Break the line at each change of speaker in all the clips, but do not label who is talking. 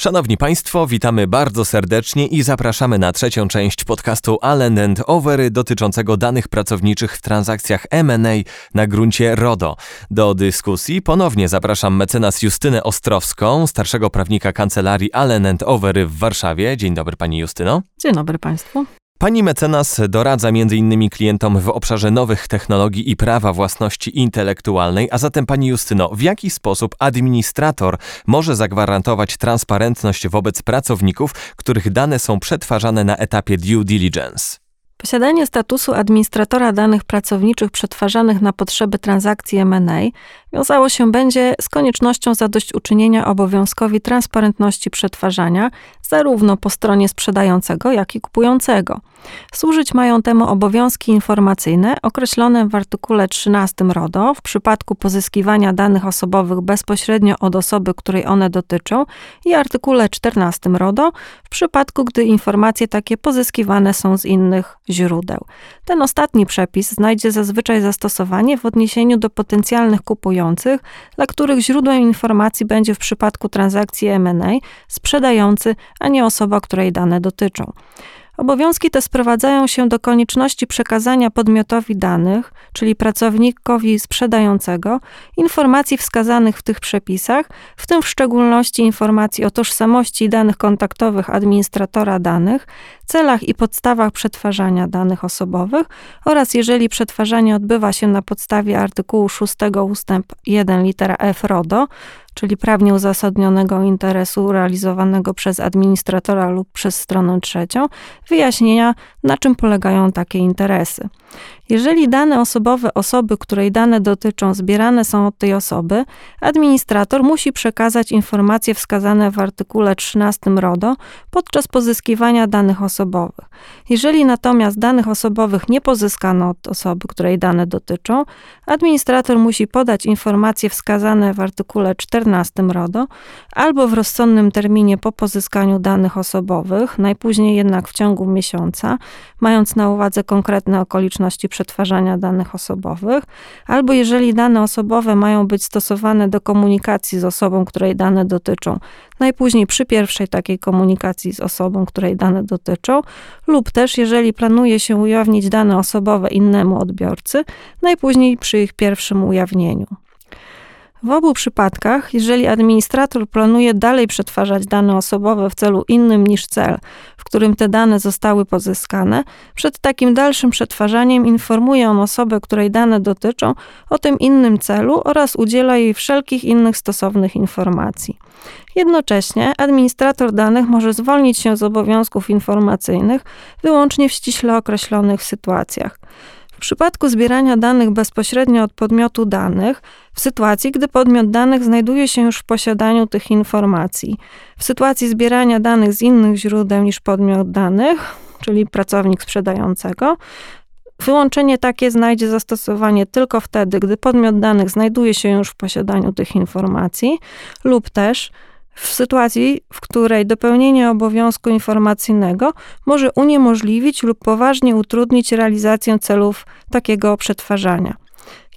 Szanowni Państwo, witamy bardzo serdecznie i zapraszamy na trzecią część podcastu Allen and Overy dotyczącego danych pracowniczych w transakcjach M&A na gruncie RODO. Do dyskusji ponownie zapraszam mecenas Justynę Ostrowską, starszego prawnika kancelarii Allen and Overy w Warszawie. Dzień dobry Pani Justyno.
Dzień dobry Państwu.
Pani mecenas doradza m.in. klientom w obszarze nowych technologii i prawa własności intelektualnej, a zatem Pani Justyno, w jaki sposób administrator może zagwarantować transparentność wobec pracowników, których dane są przetwarzane na etapie due diligence?
Posiadanie statusu administratora danych pracowniczych przetwarzanych na potrzeby transakcji M&A wiązało się będzie z koniecznością zadośćuczynienia obowiązkowi transparentności przetwarzania zarówno po stronie sprzedającego, jak i kupującego. Służyć mają temu obowiązki informacyjne określone w artykule 13 RODO w przypadku pozyskiwania danych osobowych bezpośrednio od osoby, której one dotyczą i artykule 14 RODO w przypadku, gdy informacje takie pozyskiwane są z innych źródeł. Ten ostatni przepis znajdzie zazwyczaj zastosowanie w odniesieniu do potencjalnych kupujących, dla których źródłem informacji będzie w przypadku transakcji M&A sprzedający, a nie osoba, której dane dotyczą. Obowiązki te sprowadzają się do konieczności przekazania podmiotowi danych, czyli pracownikowi sprzedającego, informacji wskazanych w tych przepisach, w tym w szczególności informacji o tożsamości danych kontaktowych administratora danych, celach i podstawach przetwarzania danych osobowych oraz jeżeli przetwarzanie odbywa się na podstawie artykułu 6 ustęp 1 litera F RODO, czyli prawnie uzasadnionego interesu realizowanego przez administratora lub przez stronę trzecią, wyjaśnienia, na czym polegają takie interesy. Jeżeli dane osobowe osoby, której dane dotyczą, zbierane są od tej osoby, administrator musi przekazać informacje wskazane w artykule 13 RODO podczas pozyskiwania danych osobowych. Jeżeli natomiast danych osobowych nie pozyskano od osoby, której dane dotyczą, administrator musi podać informacje wskazane w artykule 14 RODO albo w rozsądnym terminie po pozyskaniu danych osobowych, najpóźniej jednak w ciągu miesiąca, mając na uwadze konkretne okoliczności przetwarzania danych osobowych, albo jeżeli dane osobowe mają być stosowane do komunikacji z osobą, której dane dotyczą, najpóźniej przy pierwszej takiej komunikacji z osobą, której dane dotyczą, lub też jeżeli planuje się ujawnić dane osobowe innemu odbiorcy, najpóźniej przy ich pierwszym ujawnieniu. W obu przypadkach, jeżeli administrator planuje dalej przetwarzać dane osobowe w celu innym niż cel, w którym te dane zostały pozyskane, przed takim dalszym przetwarzaniem informuje on osobę, której dane dotyczą, o tym innym celu oraz udziela jej wszelkich innych stosownych informacji. Jednocześnie administrator danych może zwolnić się z obowiązków informacyjnych wyłącznie w ściśle określonych sytuacjach. W przypadku zbierania danych bezpośrednio od podmiotu danych, w sytuacji, gdy podmiot danych znajduje się już w posiadaniu tych informacji, w sytuacji zbierania danych z innych źródeł niż podmiot danych, czyli pracownik sprzedającego, Wyłączenie takie znajdzie zastosowanie tylko wtedy, gdy podmiot danych znajduje się już w posiadaniu tych informacji, lub też w sytuacji, w której dopełnienie obowiązku informacyjnego może uniemożliwić lub poważnie utrudnić realizację celów takiego przetwarzania.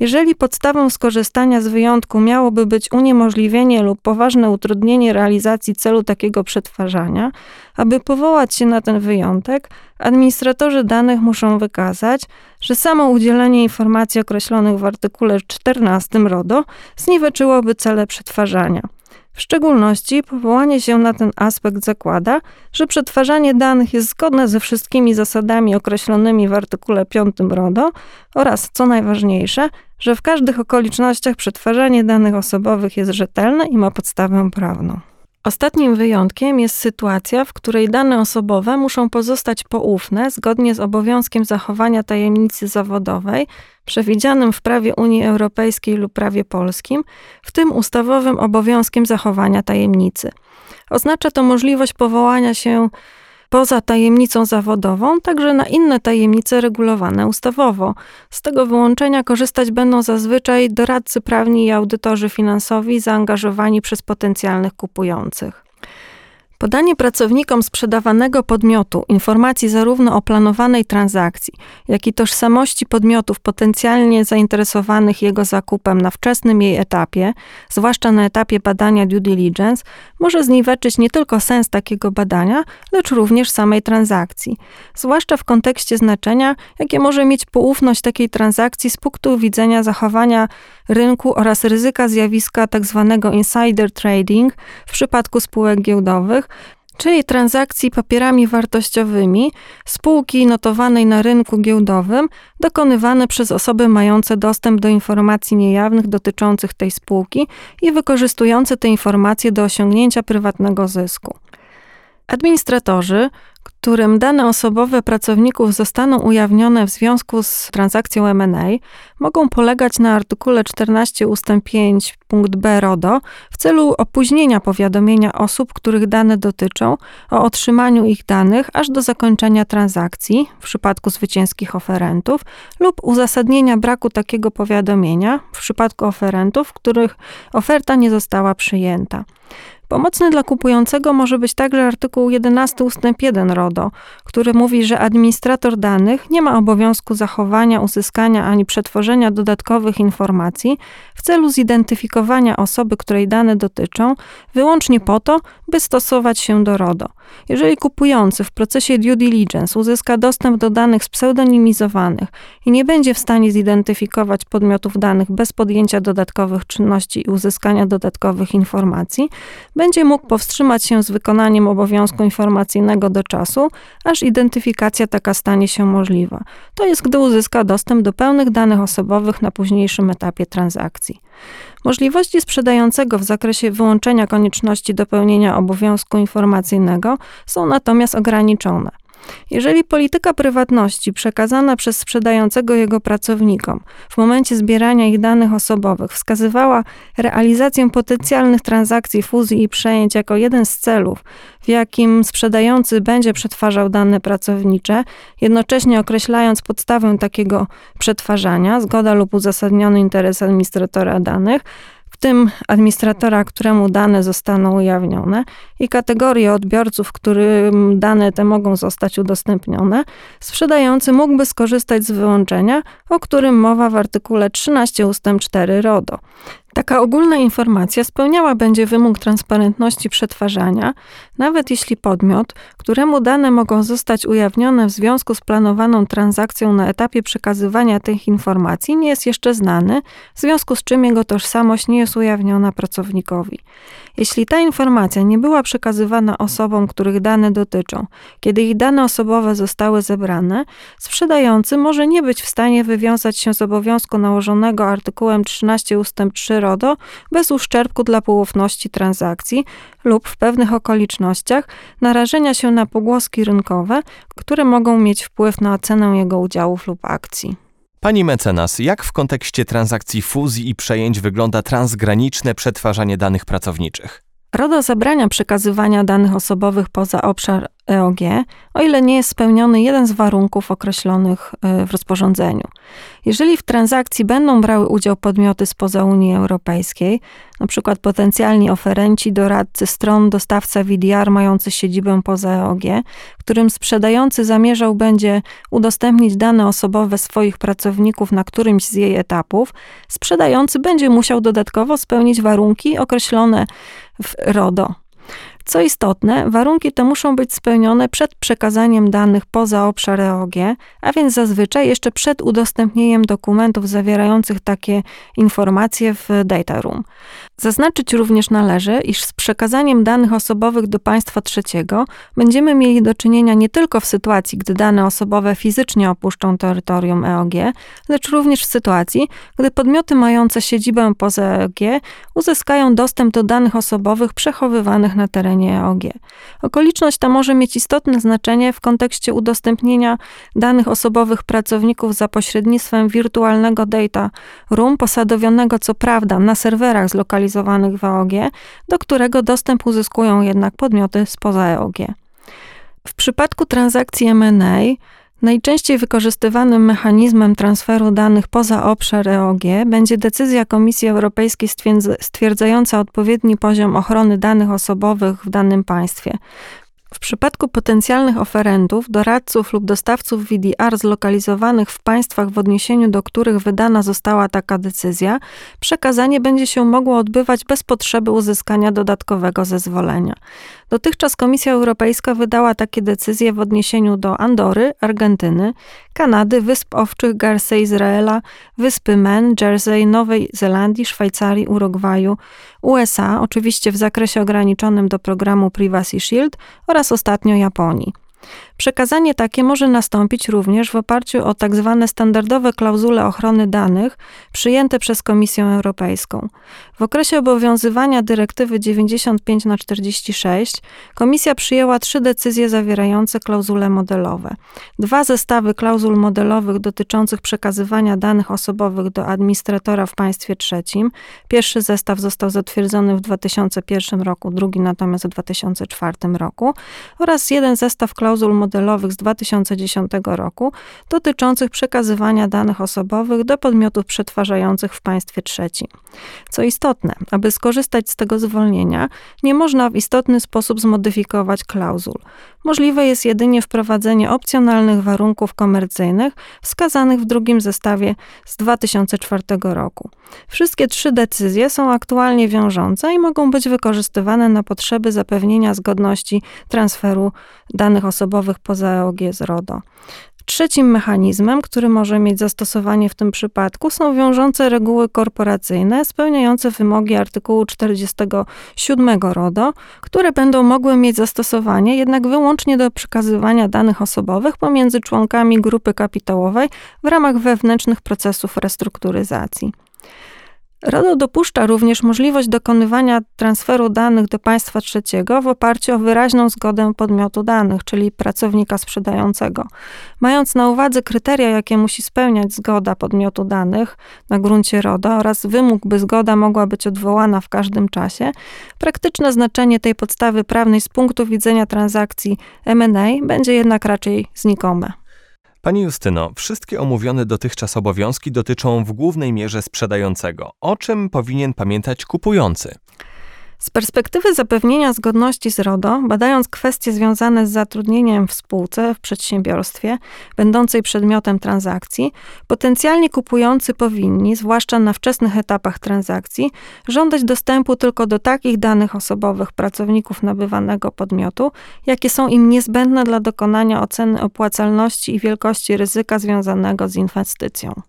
Jeżeli podstawą skorzystania z wyjątku miałoby być uniemożliwienie lub poważne utrudnienie realizacji celu takiego przetwarzania, aby powołać się na ten wyjątek, administratorzy danych muszą wykazać, że samo udzielenie informacji określonych w artykule 14 RODO zniweczyłoby cele przetwarzania. W szczególności powołanie się na ten aspekt zakłada, że przetwarzanie danych jest zgodne ze wszystkimi zasadami określonymi w artykule 5 RODO oraz, co najważniejsze, że w każdych okolicznościach przetwarzanie danych osobowych jest rzetelne i ma podstawę prawną. Ostatnim wyjątkiem jest sytuacja, w której dane osobowe muszą pozostać poufne zgodnie z obowiązkiem zachowania tajemnicy zawodowej przewidzianym w prawie Unii Europejskiej lub prawie polskim, w tym ustawowym obowiązkiem zachowania tajemnicy. Oznacza to możliwość powołania się poza tajemnicą zawodową, także na inne tajemnice regulowane ustawowo. Z tego wyłączenia korzystać będą zazwyczaj doradcy prawni i audytorzy finansowi zaangażowani przez potencjalnych kupujących. Podanie pracownikom sprzedawanego podmiotu informacji zarówno o planowanej transakcji, jak i tożsamości podmiotów potencjalnie zainteresowanych jego zakupem na wczesnym jej etapie, zwłaszcza na etapie badania due diligence, może zniweczyć nie tylko sens takiego badania, lecz również samej transakcji, zwłaszcza w kontekście znaczenia, jakie może mieć poufność takiej transakcji z punktu widzenia zachowania rynku oraz ryzyka zjawiska tzw. Tak insider trading w przypadku spółek giełdowych, czyli transakcji papierami wartościowymi spółki notowanej na rynku giełdowym, dokonywane przez osoby mające dostęp do informacji niejawnych dotyczących tej spółki i wykorzystujące te informacje do osiągnięcia prywatnego zysku. Administratorzy którym dane osobowe pracowników zostaną ujawnione w związku z transakcją M&A, mogą polegać na artykule 14 ust. 5 punkt b RODO w celu opóźnienia powiadomienia osób, których dane dotyczą, o otrzymaniu ich danych aż do zakończenia transakcji w przypadku zwycięskich oferentów lub uzasadnienia braku takiego powiadomienia w przypadku oferentów, których oferta nie została przyjęta. Pomocny dla kupującego może być także artykuł 11 ust. 1 RODO, który mówi, że administrator danych nie ma obowiązku zachowania, uzyskania ani przetworzenia dodatkowych informacji w celu zidentyfikowania osoby, której dane dotyczą, wyłącznie po to, by stosować się do RODO. Jeżeli kupujący w procesie due diligence uzyska dostęp do danych spseudonimizowanych i nie będzie w stanie zidentyfikować podmiotów danych bez podjęcia dodatkowych czynności i uzyskania dodatkowych informacji, będzie mógł powstrzymać się z wykonaniem obowiązku informacyjnego do czasu, aż identyfikacja taka stanie się możliwa. To jest, gdy uzyska dostęp do pełnych danych osobowych na późniejszym etapie transakcji. Możliwości sprzedającego w zakresie wyłączenia konieczności dopełnienia obowiązku informacyjnego są natomiast ograniczone. Jeżeli polityka prywatności przekazana przez sprzedającego jego pracownikom w momencie zbierania ich danych osobowych wskazywała realizację potencjalnych transakcji fuzji i przejęć jako jeden z celów, w jakim sprzedający będzie przetwarzał dane pracownicze, jednocześnie określając podstawę takiego przetwarzania, zgoda lub uzasadniony interes administratora danych, tym administratora, któremu dane zostaną ujawnione i kategorie odbiorców, którym dane te mogą zostać udostępnione, sprzedający mógłby skorzystać z wyłączenia, o którym mowa w artykule 13 ust. 4 RODO. Taka ogólna informacja spełniała będzie wymóg transparentności przetwarzania, nawet jeśli podmiot, któremu dane mogą zostać ujawnione w związku z planowaną transakcją na etapie przekazywania tych informacji, nie jest jeszcze znany, w związku z czym jego tożsamość nie jest ujawniona pracownikowi. Jeśli ta informacja nie była przekazywana osobom, których dane dotyczą, kiedy ich dane osobowe zostały zebrane, sprzedający może nie być w stanie wywiązać się z obowiązku nałożonego artykułem 13 ust. 3 RODO bez uszczerbku dla poufności transakcji lub w pewnych okolicznościach narażenia się na pogłoski rynkowe, które mogą mieć wpływ na cenę jego udziałów lub akcji.
Pani mecenas, jak w kontekście transakcji fuzji i przejęć wygląda transgraniczne przetwarzanie danych pracowniczych?
RODO zabrania przekazywania danych osobowych poza obszar EOG, o ile nie jest spełniony jeden z warunków określonych e, w rozporządzeniu. Jeżeli w transakcji będą brały udział podmioty spoza Unii Europejskiej, np. potencjalni oferenci, doradcy stron, dostawca VDR mający siedzibę poza EOG, którym sprzedający zamierzał będzie udostępnić dane osobowe swoich pracowników na którymś z jej etapów, sprzedający będzie musiał dodatkowo spełnić warunki określone w RODO. Co istotne, warunki te muszą być spełnione przed przekazaniem danych poza obszar EOG, a więc zazwyczaj jeszcze przed udostępnieniem dokumentów zawierających takie informacje w data room. Zaznaczyć również należy, iż z przekazaniem danych osobowych do państwa trzeciego będziemy mieli do czynienia nie tylko w sytuacji, gdy dane osobowe fizycznie opuszczą terytorium EOG, lecz również w sytuacji, gdy podmioty mające siedzibę poza EOG uzyskają dostęp do danych osobowych przechowywanych na terenie EOG. Okoliczność ta może mieć istotne znaczenie w kontekście udostępnienia danych osobowych pracowników za pośrednictwem wirtualnego data room posadowionego co prawda na serwerach zlokalizowanych w do którego dostęp uzyskują jednak podmioty spoza EOG. W przypadku transakcji M&A Najczęściej wykorzystywanym mechanizmem transferu danych poza obszar EOG będzie decyzja Komisji Europejskiej stwierdzająca odpowiedni poziom ochrony danych osobowych w danym państwie. W przypadku potencjalnych oferentów, doradców lub dostawców VDR zlokalizowanych w państwach, w odniesieniu do których wydana została taka decyzja, przekazanie będzie się mogło odbywać bez potrzeby uzyskania dodatkowego zezwolenia. Dotychczas Komisja Europejska wydała takie decyzje w odniesieniu do Andory, Argentyny, Kanady, Wysp Owczych, Guernsey, Izraela, Wyspy Men, Jersey, Nowej Zelandii, Szwajcarii, Urugwaju, USA, oczywiście w zakresie ograniczonym do programu Privacy Shield oraz ostatnio Japonii. Przekazanie takie może nastąpić również w oparciu o tak zwane standardowe klauzule ochrony danych przyjęte przez Komisję Europejską. W okresie obowiązywania dyrektywy 95 na 46 Komisja przyjęła trzy decyzje zawierające klauzule modelowe. Dwa zestawy klauzul modelowych dotyczących przekazywania danych osobowych do administratora w państwie trzecim. Pierwszy zestaw został zatwierdzony w 2001 roku, drugi natomiast w 2004 roku oraz jeden zestaw klauzul modelowych modelowych z 2010 roku dotyczących przekazywania danych osobowych do podmiotów przetwarzających w państwie trzecim. Co istotne, aby skorzystać z tego zwolnienia, nie można w istotny sposób zmodyfikować klauzul. Możliwe jest jedynie wprowadzenie opcjonalnych warunków komercyjnych wskazanych w drugim zestawie z 2004 roku. Wszystkie trzy decyzje są aktualnie wiążące i mogą być wykorzystywane na potrzeby zapewnienia zgodności transferu danych osobowych poza EOG z RODO. Trzecim mechanizmem, który może mieć zastosowanie w tym przypadku, są wiążące reguły korporacyjne spełniające wymogi artykułu 47 RODO, które będą mogły mieć zastosowanie jednak wyłącznie do przekazywania danych osobowych pomiędzy członkami grupy kapitałowej w ramach wewnętrznych procesów restrukturyzacji. RODO dopuszcza również możliwość dokonywania transferu danych do państwa trzeciego w oparciu o wyraźną zgodę podmiotu danych, czyli pracownika sprzedającego. Mając na uwadze kryteria, jakie musi spełniać zgoda podmiotu danych na gruncie RODO oraz wymóg, by zgoda mogła być odwołana w każdym czasie, praktyczne znaczenie tej podstawy prawnej z punktu widzenia transakcji M&A będzie jednak raczej znikome.
Pani Justyno, wszystkie omówione dotychczas obowiązki dotyczą w głównej mierze sprzedającego. O czym powinien pamiętać kupujący?
Z perspektywy zapewnienia zgodności z RODO, badając kwestie związane z zatrudnieniem w spółce, w przedsiębiorstwie, będącej przedmiotem transakcji, potencjalnie kupujący powinni, zwłaszcza na wczesnych etapach transakcji, żądać dostępu tylko do takich danych osobowych pracowników nabywanego podmiotu, jakie są im niezbędne dla dokonania oceny opłacalności i wielkości ryzyka związanego z inwestycją.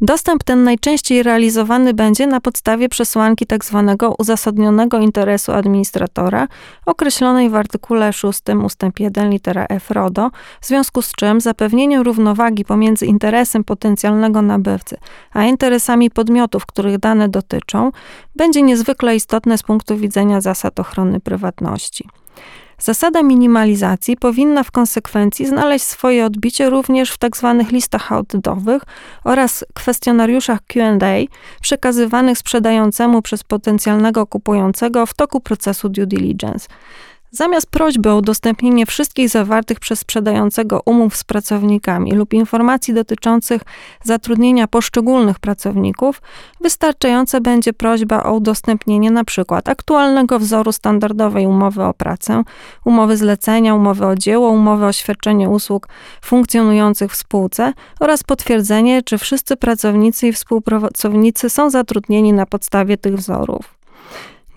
Dostęp ten najczęściej realizowany będzie na podstawie przesłanki tzw. Tak uzasadnionego interesu administratora, określonej w artykule 6 ust. 1 litera F RODO, w związku z czym zapewnienie równowagi pomiędzy interesem potencjalnego nabywcy, a interesami podmiotów, których dane dotyczą, będzie niezwykle istotne z punktu widzenia zasad ochrony prywatności. Zasada minimalizacji powinna w konsekwencji znaleźć swoje odbicie również w tzw. Tak listach audytowych oraz kwestionariuszach QA przekazywanych sprzedającemu przez potencjalnego kupującego w toku procesu due diligence. Zamiast prośby o udostępnienie wszystkich zawartych przez sprzedającego umów z pracownikami lub informacji dotyczących zatrudnienia poszczególnych pracowników, wystarczająca będzie prośba o udostępnienie np. aktualnego wzoru standardowej umowy o pracę, umowy zlecenia, umowy o dzieło, umowy o świadczenie usług funkcjonujących w spółce oraz potwierdzenie, czy wszyscy pracownicy i współpracownicy są zatrudnieni na podstawie tych wzorów.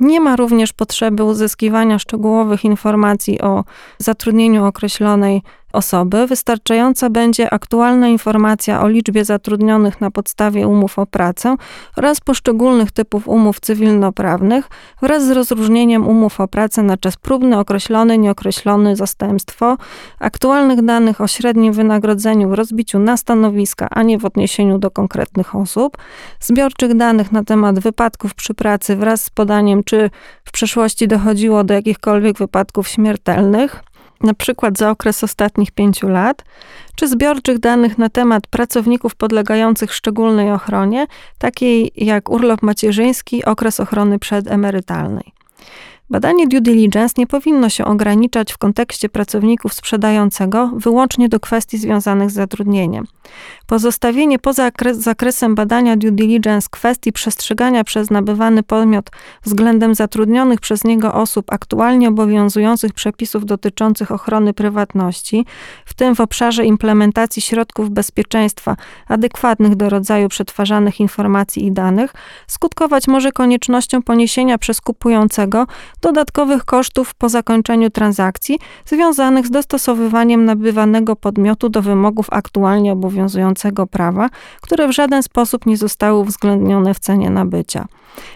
Nie ma również potrzeby uzyskiwania szczegółowych informacji o zatrudnieniu określonej osoby, wystarczająca będzie aktualna informacja o liczbie zatrudnionych na podstawie umów o pracę oraz poszczególnych typów umów cywilnoprawnych wraz z rozróżnieniem umów o pracę na czas próbny, określony, nieokreślony, zastępstwo, aktualnych danych o średnim wynagrodzeniu w rozbiciu na stanowiska, a nie w odniesieniu do konkretnych osób, zbiorczych danych na temat wypadków przy pracy wraz z podaniem, czy w przeszłości dochodziło do jakichkolwiek wypadków śmiertelnych, na przykład za okres ostatnich pięciu lat, czy zbiorczych danych na temat pracowników podlegających szczególnej ochronie, takiej jak urlop macierzyński, okres ochrony przedemerytalnej. Badanie due diligence nie powinno się ograniczać w kontekście pracowników sprzedającego wyłącznie do kwestii związanych z zatrudnieniem. Pozostawienie poza zakresem badania due diligence kwestii przestrzegania przez nabywany podmiot względem zatrudnionych przez niego osób aktualnie obowiązujących przepisów dotyczących ochrony prywatności, w tym w obszarze implementacji środków bezpieczeństwa adekwatnych do rodzaju przetwarzanych informacji i danych, skutkować może koniecznością poniesienia przez kupującego dodatkowych kosztów po zakończeniu transakcji związanych z dostosowywaniem nabywanego podmiotu do wymogów aktualnie obowiązującego prawa, które w żaden sposób nie zostały uwzględnione w cenie nabycia.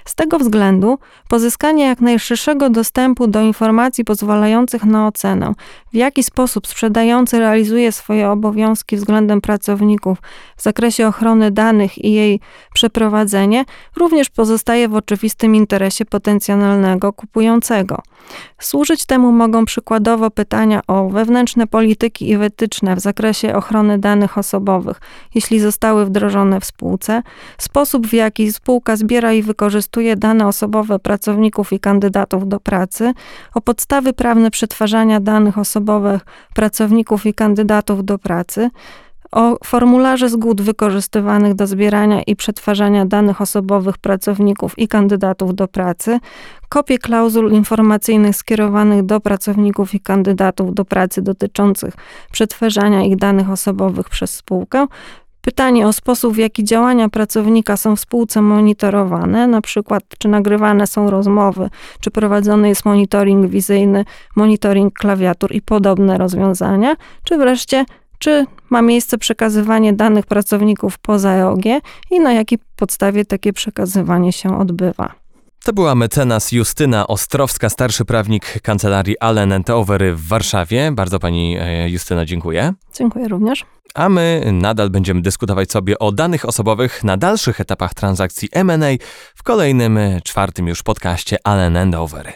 Z tego względu pozyskanie jak najszerszego dostępu do informacji pozwalających na ocenę, w jaki sposób sprzedający realizuje swoje obowiązki względem pracowników w zakresie ochrony danych i jej przeprowadzenie, również pozostaje w oczywistym interesie potencjalnego kupującego. Służyć temu mogą przykładowo pytania o wewnętrzne polityki i wytyczne w zakresie ochrony danych osobowych, jeśli zostały wdrożone w spółce, sposób w jaki spółka zbiera i wykorzystuje dane osobowe pracowników i kandydatów do pracy, o podstawy prawne przetwarzania danych osobowych pracowników i kandydatów do pracy, o formularze zgód wykorzystywanych do zbierania i przetwarzania danych osobowych pracowników i kandydatów do pracy, kopie klauzul informacyjnych skierowanych do pracowników i kandydatów do pracy dotyczących przetwarzania ich danych osobowych przez spółkę, Pytanie o sposób, w jaki działania pracownika są w spółce monitorowane, na przykład czy nagrywane są rozmowy, czy prowadzony jest monitoring wizyjny, monitoring klawiatur i podobne rozwiązania, czy wreszcie czy ma miejsce przekazywanie danych pracowników poza EOG i na jakiej podstawie takie przekazywanie się odbywa.
To była mecenas Justyna Ostrowska, starszy prawnik kancelarii Allen Overy w Warszawie. Bardzo pani e, Justyna dziękuję.
Dziękuję również.
A my nadal będziemy dyskutować sobie o danych osobowych na dalszych etapach transakcji M&A w kolejnym, czwartym już podcaście Allen Overy.